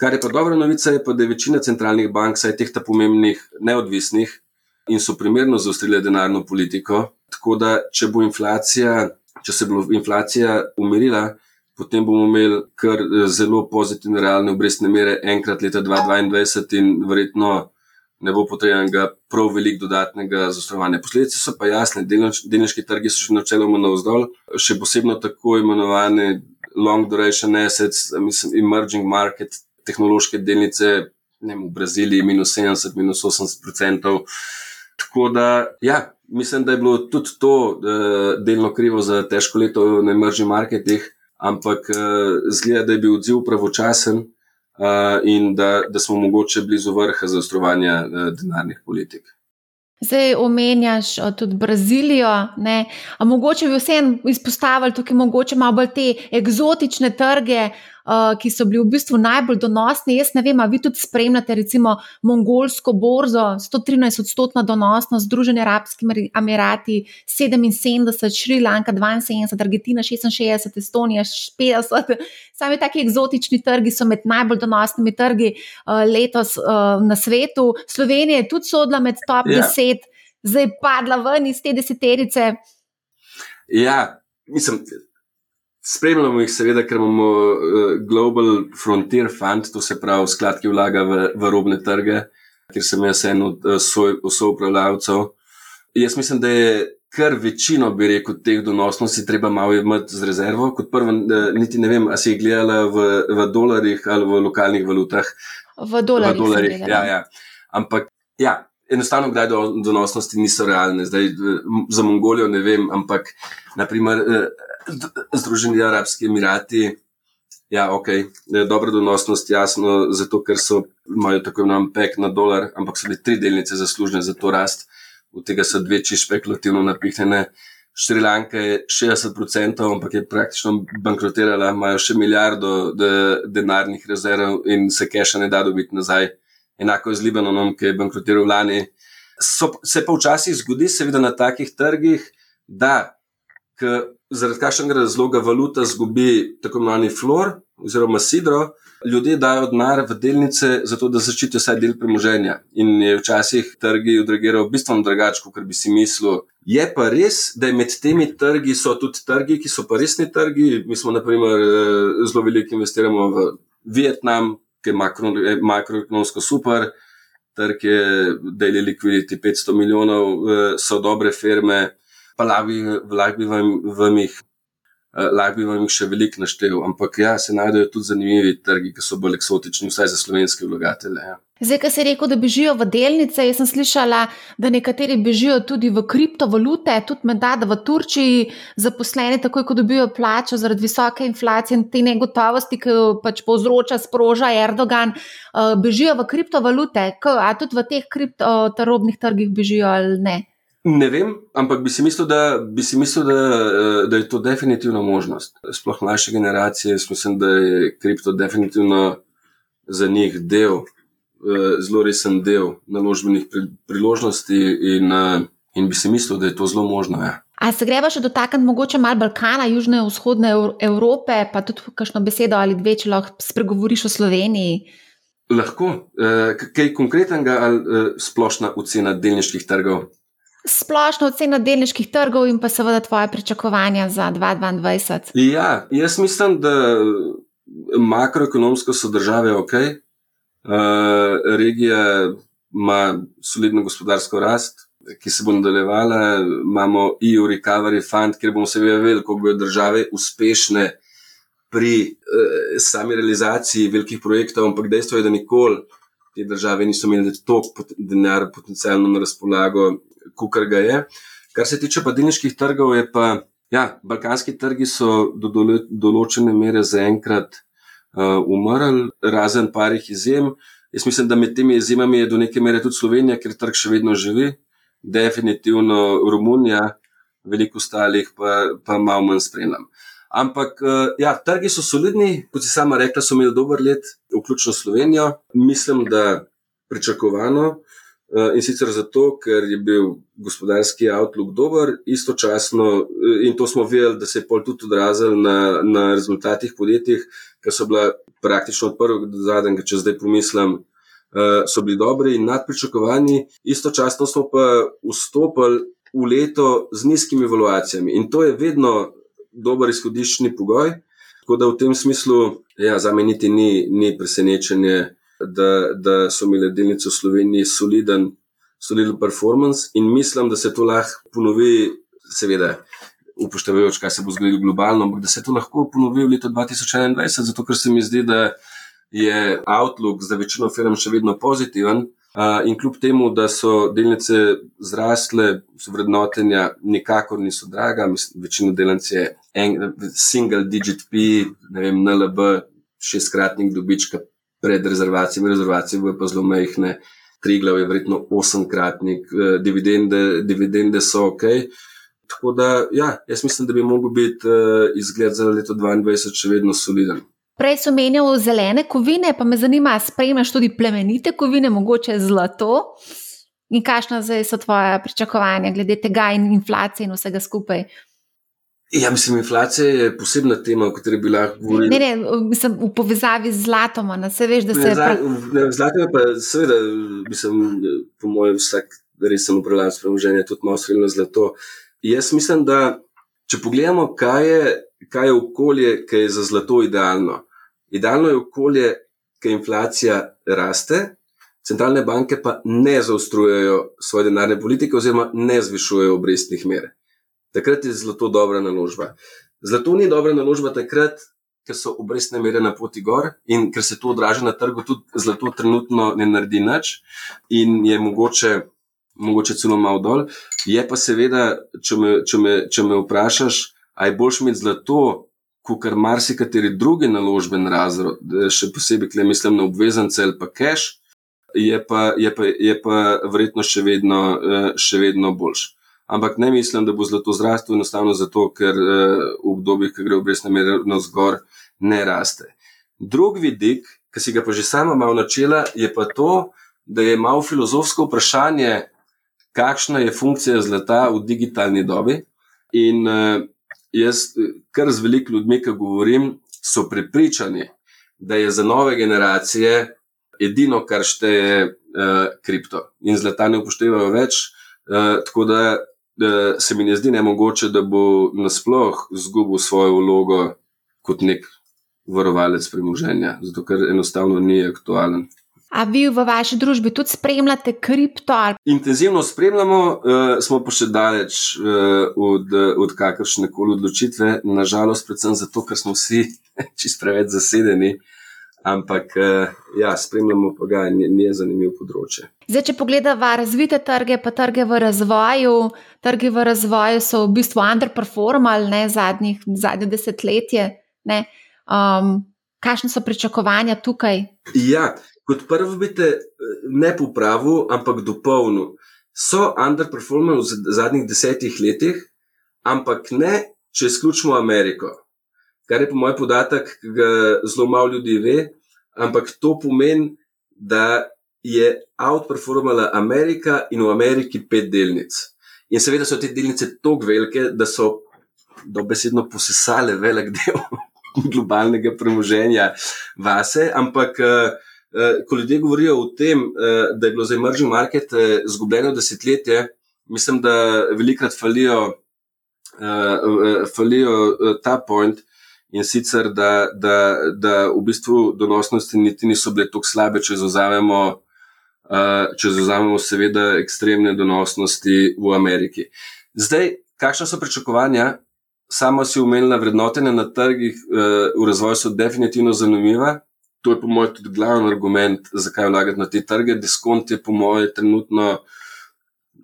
Kar je pa dobra novica, je pa, da je večina centralnih bank, saj teh ta pomembnih, neodvisnih, in so primerno zaostrile denarno politiko. Tako da, če bo inflacija, če se bo inflacija umirila, potem bomo imeli kar eh, zelo pozitivne realne obrestne mere enkrat leta 2022 in verjetno ne bo potrebnega prav veliko dodatnega zaostrovanja. Posledice so pa jasne, delniški trgi so še načeloma navzdol, še posebno tako imenovane long duration assets, mislim, emerging market, tehnološke delnice, ne vem, v Braziliji minus 70, minus 80 odstotkov. Tako da, ja, mislim, da je bilo tudi to uh, delno krivo za težko leto na emerging marketih, ampak uh, zgleda, da je bil odziv pravočasen uh, in da, da smo mogoče blizu vrha zaostrovanja uh, denarnih politik. Zdaj omenjaš tudi Brazilijo, ne? a mogoče bi vseeno izpostavili tukaj mogoče malo bolj te eksotične trge, uh, ki so bili v bistvu najbolj donosni. Jaz ne vem, a vi tudi spremljate, recimo, mongolsko borzo, 113 odstotna donosnost, Združene arabske emirati 77, Šrilanka 72, Argentina 66, Estonija 50. Sami taki eksotični trgi so med najbolj donosnimi trgi uh, letos uh, na svetu. Slovenija je tudi sodla med top yeah. Ja. 10, zdaj padla ven iz te deseterice. Ja, mislim. Spremljamo jih, seveda, ker imamo uh, Global Frontier Fund, to se pravi sklad, ki vlaga v, v robne trge, ker sem jaz en od uh, soupravljavcev. Jaz mislim, da je kar večino, bi rekel, teh donosnosti treba malo imeti z rezervo. Kot prvo, uh, niti ne vem, ali si jih gledala v, v dolarjih ali v lokalnih valutah. V dolarjih. V dolarjih ja, ja. Ampak, ja, enostavno, kdaj do, donosnosti niso realne. Zdaj, za Mongolijo ne vem, ampak, naprimer. Združeni arabski emirati. Ja, ok, dobra donosnost, jasno, zato ker so, imajo tako imenovan pek na dolar, ampak so bile tri delnice zaslužne za to rast, od tega so dve či špekulativno napihnjene. Šrilanka je 60%, ampak je praktično bankrotirala, imajo še milijardo de, denarnih rezerv in se keša ne da dobiti nazaj. Enako je z Libanonom, ki je bankrotiral lani. So, se pa včasih zgodi, seveda na takih trgih, da zaradi kakšnega razloga valuta zgubi tako imenovani flor oziroma sidro, ljudje dajo denar v delnice, zato da zaščitijo vsaj del premoženja. In je včasih trgi odreagiral bistveno drugače, kot bi si mislil. Je pa res, da med temi trgi so tudi trgi, ki so pa resni trgi. Mi smo, na primer, eh, zelo veliko investiramo v Vietnam, ki je makro, makroekonomsko super. Trg je daily liquidity 500 milijonov, eh, so dobre firme pa lahko bi vam, vam jih. Eh, lahko bi vam jih še veliko naštel, ampak ja, se najdejo tudi zanimivi trgi, ki so bolj eksotični, vsaj za slovenske vlagatelje. Ja. Zdaj, ki si rekel, da bežijo v delnice, jaz sem slišala, da nekateri bežijo tudi v kriptovalute, tudi med da v Turčiji zaposleni, takoj ko dobijo plačo zaradi visoke inflacije in te negotovosti, ki jo pač povzroča, sproža Erdogan, eh, bežijo v kriptovalute, a tudi v teh kriptotarobnih trgih bežijo ali ne. Ne vem, ampak bi si mislil, da, bi si mislil da, eh, da je to definitivno možnost. Sploh naše generacije, mislim, da je kripto definitivno za njih del, eh, zelo resen del naložbenih priložnosti, in, eh, in bi si mislil, da je to zelo možno. Ja. A se greva še dotakniti mogoče malo Balkana, južne in vzhodne Evrope, pa tudi kakšno besedo ali dve, če lahko spregovoriš o Sloveniji? Lahko. Kaj konkretnega ali splošna ocena delniških trgov? Splošno oceno delniških trgov in pa seveda tvoje pričakovanja za 2022? Ja, jaz mislim, da makroekonomsko so države ok, uh, regija ima solidno gospodarsko rast. Ki se bo nadaljevala, imamo EU Recovery Fund, kjer bomo seveda vedeli, kako bodo države uspešne pri eh, sami realizaciji velikih projektov, ampak dejstvo je, da nikoli te države niso imeli toliko denarja potencialno na razpolago kot ga je. Kar se tiče padilniških trgov, je pa, ja, balkanski trgi so do določene mere zaenkrat uh, umrli, razen parih izjem. Jaz mislim, da med temi izjemami je do neke mere tudi Slovenija, ker trg še vedno živi, definitivno Romunija, veliko ostalih pa, pa malo manj spremljam. Ampak, uh, ja, trgi so solidni, kot si sama rekla, so imeli dober let, vključno Slovenijo. Mislim, da pričakovano. Eh, in sicer zato, ker je bil gospodarski outlook dober, istočasno, eh, in to smo videli, da se je pol tudi odrazil na, na rezultatih podjetij, ki so bila praktično od prvega do zadnjega, če zdaj pomislim, eh, so bili dobri in nadpričakovani. Istočasno smo pa vstopili v leto z nizkimi evaluacijami in to je vedno dober izhodiščni pogoj. Tako da v tem smislu, ja, za me niti ni, ni presenečenje da, da so imeli delnice v Sloveniji soliden, soliden performance in mislim, da se to lahko ponovi, seveda, upoštevajoč, kaj se bo zgodilo globalno, ampak da se to lahko ponovi v letu 2021, zato ker se mi zdi, da je outlook za večino firm še vedno pozitiven. Uh, in kljub temu, da so delnice zrasle, so vrednotenja nikakor niso draga, mislim, večino delnic je en, single digit P, ne vem, NLB, šestkratnik dobička, pred rezervacijami, rezervacije bojo pa zelo mehne, tri glav je verjetno osemkratnik, eh, dividende, dividende so ok. Tako da, ja, jaz mislim, da bi lahko bil uh, izgled za leto 2022 še vedno soliden. Prej so menjali zelene kovine, pa me zanima, spremljaš tudi plemenite kovine, mogoče zlato. In kakšno so tvoje pričakovanja glede tega in inflacije in vsega skupaj? Ja, mislim, inflacija je posebna tema, o kateri bi lahko govorili. Ne, ne, mislim, v povezavi z zlatom. Se veš, da se je. Zlato je pa, seveda, mislim, po mojem, vsak resen upravljalec premoženja tudi malo svilno zlato. Jaz mislim, da če pogledamo, kaj je, kaj je okolje, ki je za zlato idealno. Idealno je okolje, ki inflacija raste, centralne banke pa ne zaostrujejo svoje denarne politike oziroma ne zvišujejo obrestnih mere takrat je zlato dobra naložba. Zlato ni dobra naložba takrat, ker so obrestne mere na poti gor in ker se to odraža na trgu, tudi zlato trenutno ne naredi nič in je mogoče, mogoče celo malo dol. Je pa seveda, če me, če me, če me vprašaš, aj boš imeti zlato, kot kar marsikateri drugi naložben razred, še posebej, ker mislim na obvezance ali pa cash. Je pa, je, pa, je pa verjetno še vedno, eh, še vedno boljši ampak ne mislim, da bo zlato zrastel, enostavno zato, ker uh, v obdobjih, ki gre obrestna mera navzgor, ne raste. Drugi vidik, ki si ga pa že sama malo načela, je pa to, da je malo filozofsko vprašanje, kakšna je funkcija zlata v digitalni dobi. In uh, jaz, kar z veliko ljudmi, ki govorim, so prepričani, da je za nove generacije edino, kar šteje, kripto. In zlata ne upoštevajo več. Uh, tako da da se mi ne zdi nemogoče, da bo nasploh izgubil svojo vlogo kot nek varovalec premoženja, zato ker enostavno ni aktualen. A vi v vaši družbi tudi spremljate kripto? Intenzivno spremljamo, uh, smo pa še daleč uh, od, od kakršne koli odločitve, nažalost, predvsem zato, ker smo vsi čist preveč zasedeni. Ampak, uh, ja, spremljamo pa ga, ni, ni zanimivo področje. Zdaj, če pogledamo razvite trge, pa trge v razvoju, trge v razvoju so v bistvu underperformali ne, zadnjih, zadnje desetletje. Ne. Um, kakšne so pričakovanja tukaj? Ja, kot prvo bi te ne popravil, ampak dopolnil. So underperformali v zadnjih desetih letih, ampak ne, če izključimo Ameriko. Kar je po mojem podatek, ki ga zelo malo ljudi ve, ampak to pomeni, da je outperformala Amerika in v Ameriki pet delnic. In seveda so te delnice tako velike, da so dobesedno posesale velik del globalnega premoženja vase. Ampak, eh, eh, ko ljudje govorijo o tem, eh, da je bilo za emerging market izgubljeno desetletje, mislim, da velikrat falijo, falijo ta point. In sicer, da, da, da v bistvu donosnosti niti niso bile tako slabe, če zauzamemo Eh, če zauzamemo, seveda, ekstremne donosnosti v Ameriki. Zdaj, kakšna so pričakovanja? Sama si umenila vrednotenje na trgih eh, v razvoju, so definitivno zanimiva. To je, po mojem, tudi glavni argument, zakaj vlagati na te trge. Diskont je, po mojem, trenutno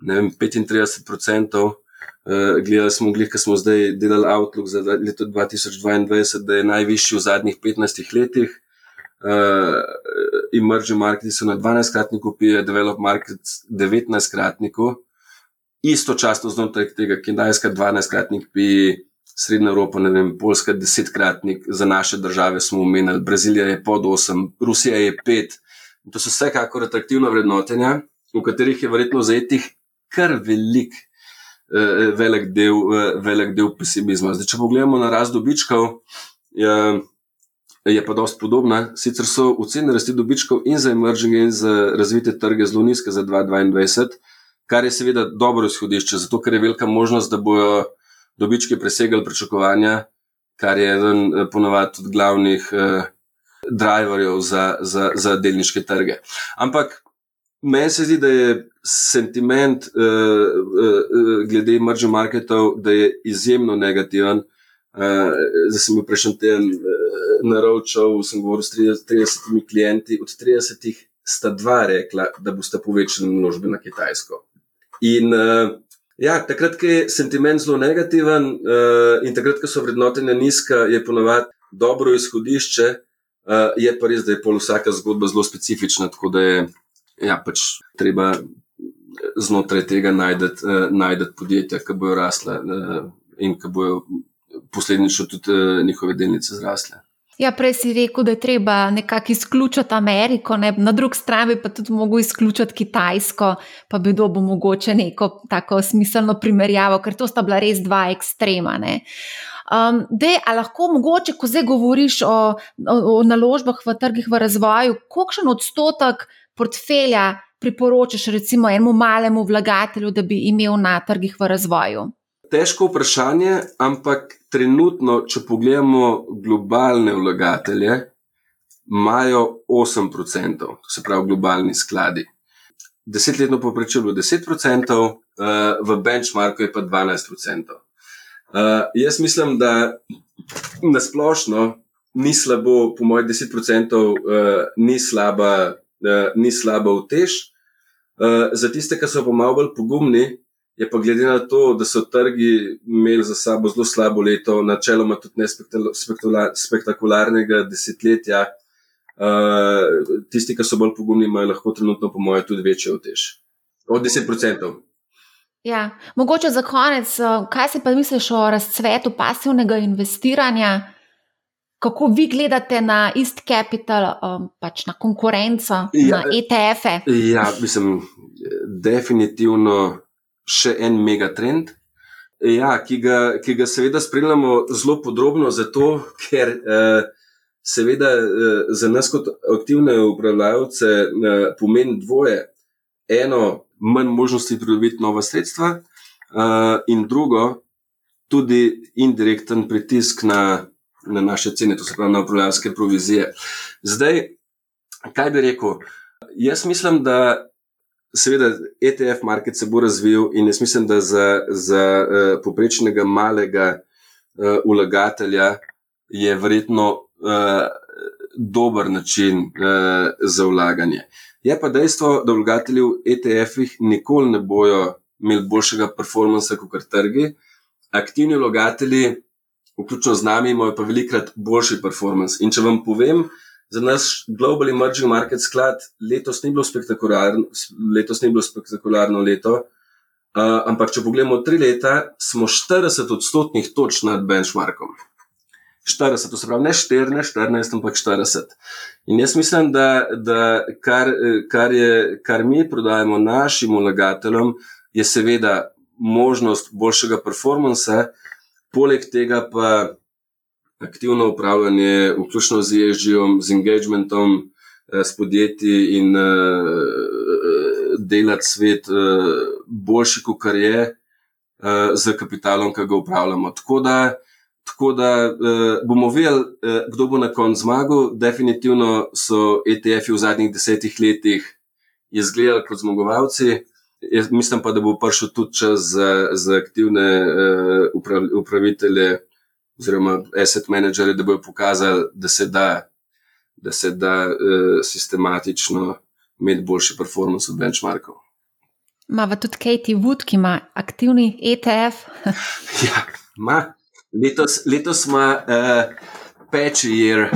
vem, 35%. Uh, gledali smo, glih, ko smo zdaj delali Outlook za leto 2022, da je najvišji v zadnjih 15 letih uh, emerging marketi so na 12-kratniku, PE develop markets 19-kratniku, istočasno znotraj tega Kitajska 12-kratnik, PE Srednja Evropa, ne vem, Poljska 10-kratnik, za naše države smo omenili, Brazilija je pod 8, Rusija je 5. To so vsekakor atraktivna vrednotenja, v katerih je verjetno zajetih kar velik. Eh, velik del, eh, velik del pesimizma. Zdaj, če pogledamo na rast dobičkov, je, je pa dosti podobna. Sicer so ocene rasti dobičkov in za emerging, in za razvite trge zelo nizke za 2022, kar je seveda dobro izhodišče, zato ker je velika možnost, da bodo dobički presegali pričakovanja, kar je eden eh, ponovadi tudi glavnih eh, driverjev za, za, za delniške trge. Ampak meni se zdi, da je sentiment eh, eh, glede emerging marketov izjemno negativen. Uh, zdaj sem bil prejšnji teden uh, naročil, sem govoril s 30, 30 klienti, od 30 sta dva rekla, da boste povečali naložbe na Kitajsko. In uh, ja, takrat, ko je sentiment zelo negativen uh, in takrat, ko so vrednotenja nizka, je ponovadi dobro izhodišče, uh, je pa res, da je pol vsaka zgodba zelo specifična, tako da je ja, pač treba znotraj tega najti uh, podjetja, ki bojo rasla uh, in ki bojo posledično tudi uh, njihove delnice zrasle. Ja, prej si rekel, da je treba nekako izključiti Ameriko, ne? na drugi strani pa tudi mogo izključiti Kitajsko, pa bi dobil mogoče neko tako smiselno primerjavo, ker to sta bila res dva ekstrema. Um, dej, a lahko mogoče, ko zdaj govoriš o, o, o naložbah v trgih v razvoju, kolikšen odstotek portfelja priporočaš recimo enemu malemu vlagatelju, da bi imel na trgih v razvoju? Težko vprašanje, ampak trenutno, če pogledamo globalne vlagatelje, imajo 8%, to se pravi globalni skladi. Desetletno povprečje je bilo 10%, eh, v benchmarku je pa 12%. Uh, jaz mislim, da na splošno ni slabo, po mojem, 10% uh, ni slaba, uh, ni slaba v tež. Uh, za tiste, ki so pa malo bolj pogumni, Je pa glede na to, da so trgi imeli za sabo zelo slabo leto, načeloma tudi ne spektakularnega desetletja, uh, tisti, ki so bolj pogumni, imajo lahko trenutno, po mojem, tudi večje otež. Od 10%. Ja, mogoče za konec, kaj si pa misliš o razcvetu pasivnega investiranja? Kako vi gledate na East Capital, um, pač na konkurenco, ja, na ETF-e? Ja, mislim, definitivno še en megatrend, ja, ki, ga, ki ga seveda spremljamo zelo podrobno, zato ker eh, seveda eh, za nas kot aktivne upravljalce eh, pomeni dvoje. Eno, manj možnosti pridobiti nova sredstva, eh, in drugo, tudi indirekten pritisk na, na naše cene, to se pravi na upravljalske provizije. Zdaj, kaj bi rekel? Jaz mislim, da Seveda, ETF market se bo razvil in jaz mislim, da za, za uh, poprečnega malega uh, vlagatelja je verjetno uh, dober način uh, za vlaganje. Je pa dejstvo, da vlagatelji v ETF-ih nikoli ne bojo imeli boljšega performansa kot trgi. Aktivni vlagatelji, vključno z nami, imajo pa velikrat boljši performance. In če vam povem, za naš Global Emerging Market sklad letos ni bilo spektakularno, letos ni bilo spektakularno leto, uh, ampak če pogledamo tri leta, smo 40 odstotnih točk nad benchmarkom. 40, to se pravi ne 14, 14, ampak 40. In jaz mislim, da, da kar, kar, je, kar mi prodajemo našim vlagateljem, je seveda možnost boljšega performansa, poleg tega pa aktivno upravljanje, vključno z ježdžom, z engagementom, eh, s podjetji in uh, delati svet uh, boljši, kot je uh, z kapitalom, ki ga upravljamo. Tako da, tako da bomo videli, uh, kdo bo na koncu zmagal. Definitivno so ETF-ji v zadnjih desetih letih izgledali kot zmagovalci. Jaz mislim pa, da bo prišel tudi čas za, za aktivne uh, uprav, upravitelje oziroma asset managerje, da bodo pokazali, da se da, da se da uh, sistematično imeti boljši performance od benchmarkov. Mava tudi Katie Wood, ki ima aktivni ETF. ja, ima. Letos, letos ima uh, patch year.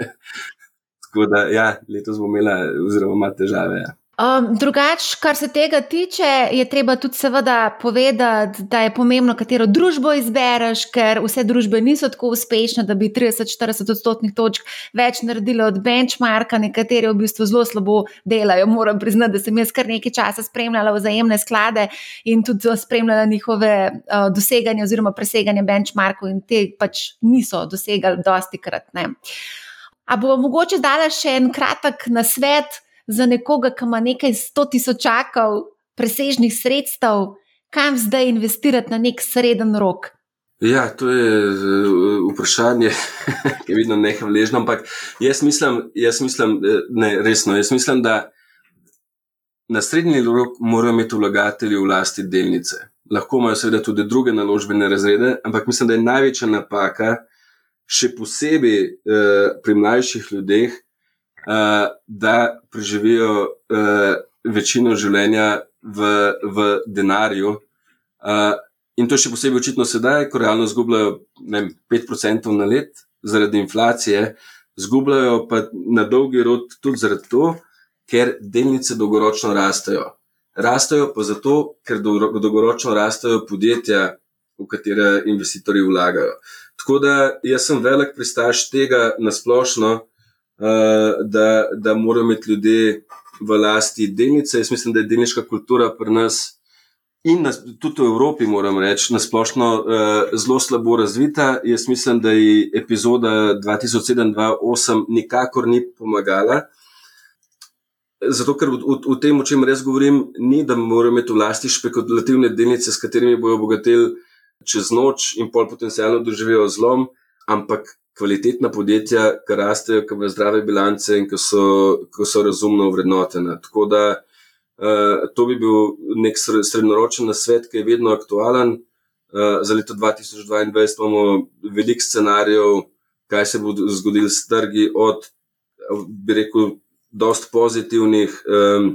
Tako da, ja, letos bo imela, oziroma ima težave. Ja. Um, Drugač, kar se tega tiče, je treba tudi seveda povedati, da je pomembno, katero družbo izbereš, ker vse družbe niso tako uspešne, da bi 30-40 odstotnih točk več naredile od benchmarka, nekatere v bistvu zelo slabo delajo. Moram priznati, da sem jaz kar nekaj časa spremljala vzajemne sklade in tudi spremljala njihove uh, doseganje oziroma preseganje benchmarkov in te pač niso dosegali dosti krat. Ne. A bo mogoče dala še en kratek nasvet? Za nekoga, ki ima nekaj sto tisočakov presežnih sredstev, kam zdaj investirati na nek sreden rok? Ja, to je uh, vprašanje, ki je vedno nehvaležno, ampak jaz mislim, jaz mislim, eh, ne, resno, jaz mislim, da na srednji rok morajo imeti vlagatelji v lasti delnice. Lahko imajo seveda tudi druge naložbene razrede, ampak mislim, da je največja napaka, še posebej uh, pri mlajših ljudeh, uh, da preživijo uh, večino življenja v, v denarju. Uh, in to še posebej očitno sedaj, ko realno izgubljajo 5% na let zaradi inflacije, izgubljajo pa na dolgi rok tudi zaradi to, ker delnice dolgoročno rastejo. Rastejo pa zato, ker dolgoročno rastejo podjetja, v katere investitorji vlagajo. Tako da jaz sem velik pristaš tega nasplošno, da, da morajo imeti ljudje v lasti delnice. Jaz mislim, da je delniška kultura pri nas in na, tudi v Evropi, moram reči, nasplošno uh, zelo slabo razvita. Jaz mislim, da je epizoda 2007-2008 nikakor ni pomagala. Zato, ker v, v, v tem, o čem res govorim, ni, da moramo imeti v lasti špekulativne delnice, s katerimi bojo obogatili čez noč in pol potencialno doživijo zlom, ampak kvalitetna podjetja, ki rastejo, ki imajo zdrave bilance in ki so, ki so razumno vrednotena. Tako da uh, to bi bil nek srednjeročen nasvet, ki je vedno aktualen. Uh, za leto 2022 imamo veliko scenarijev, kaj se bo zgodilo s trgi, od, bi rekel, dost pozitivnih, um,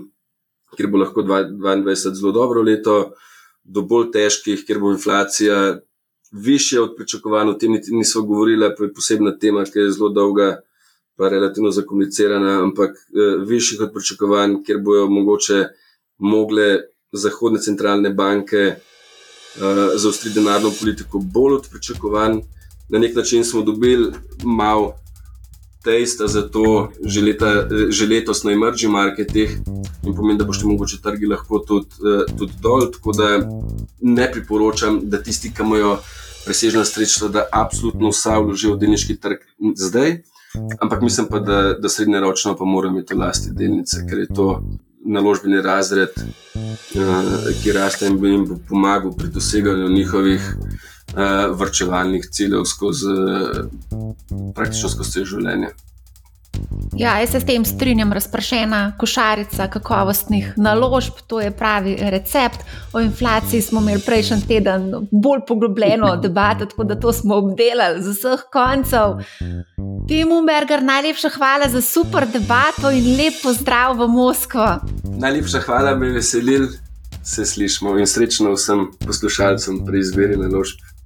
kjer bo lahko 2022 zelo dobro leto, do bolj težkih, kjer bo inflacija više od pričakovanj. O tem nismo govorili, pa je posebna tema, ki je zelo dolga, pa relativno zakomplicirana, ampak uh, višjih od pričakovanj, kjer bojo mogoče mogle zahodne centralne banke uh, zaostriti denarno politiko bolj od pričakovanj. Na nek način smo dobili malo testa za to že, leta, že letos na emerging marketih in pomeni, da boste mogoče trgi lahko tudi, uh, tudi dol. Tako da ne priporočam, da tisti, ki imajo presežna sredstva, da absolutno vsa vložijo v delniški trg zdaj. Ampak mislim pa, da, da srednjeročno pa moramo imeti lasti delnice, ker je to naložbeni razred, uh, ki raste in bi jim pomagal pri doseganju njihovih vrčevalnih ciljev skozi uh, praktično skozi življenje. Ja, jaz se s tem strinjam, razpršena košarica kakovostnih naložb, to je pravi recept. O inflaciji smo imeli prejšnji teden bolj poglobljeno debato, tako da to smo obdelali z vseh koncev. Timu Berger, najlepša hvala za super debato in lep pozdrav v Moskvo. Najlepša hvala, me veselil, se slišmo in srečno vsem poslušalcem pri izbiri naložb.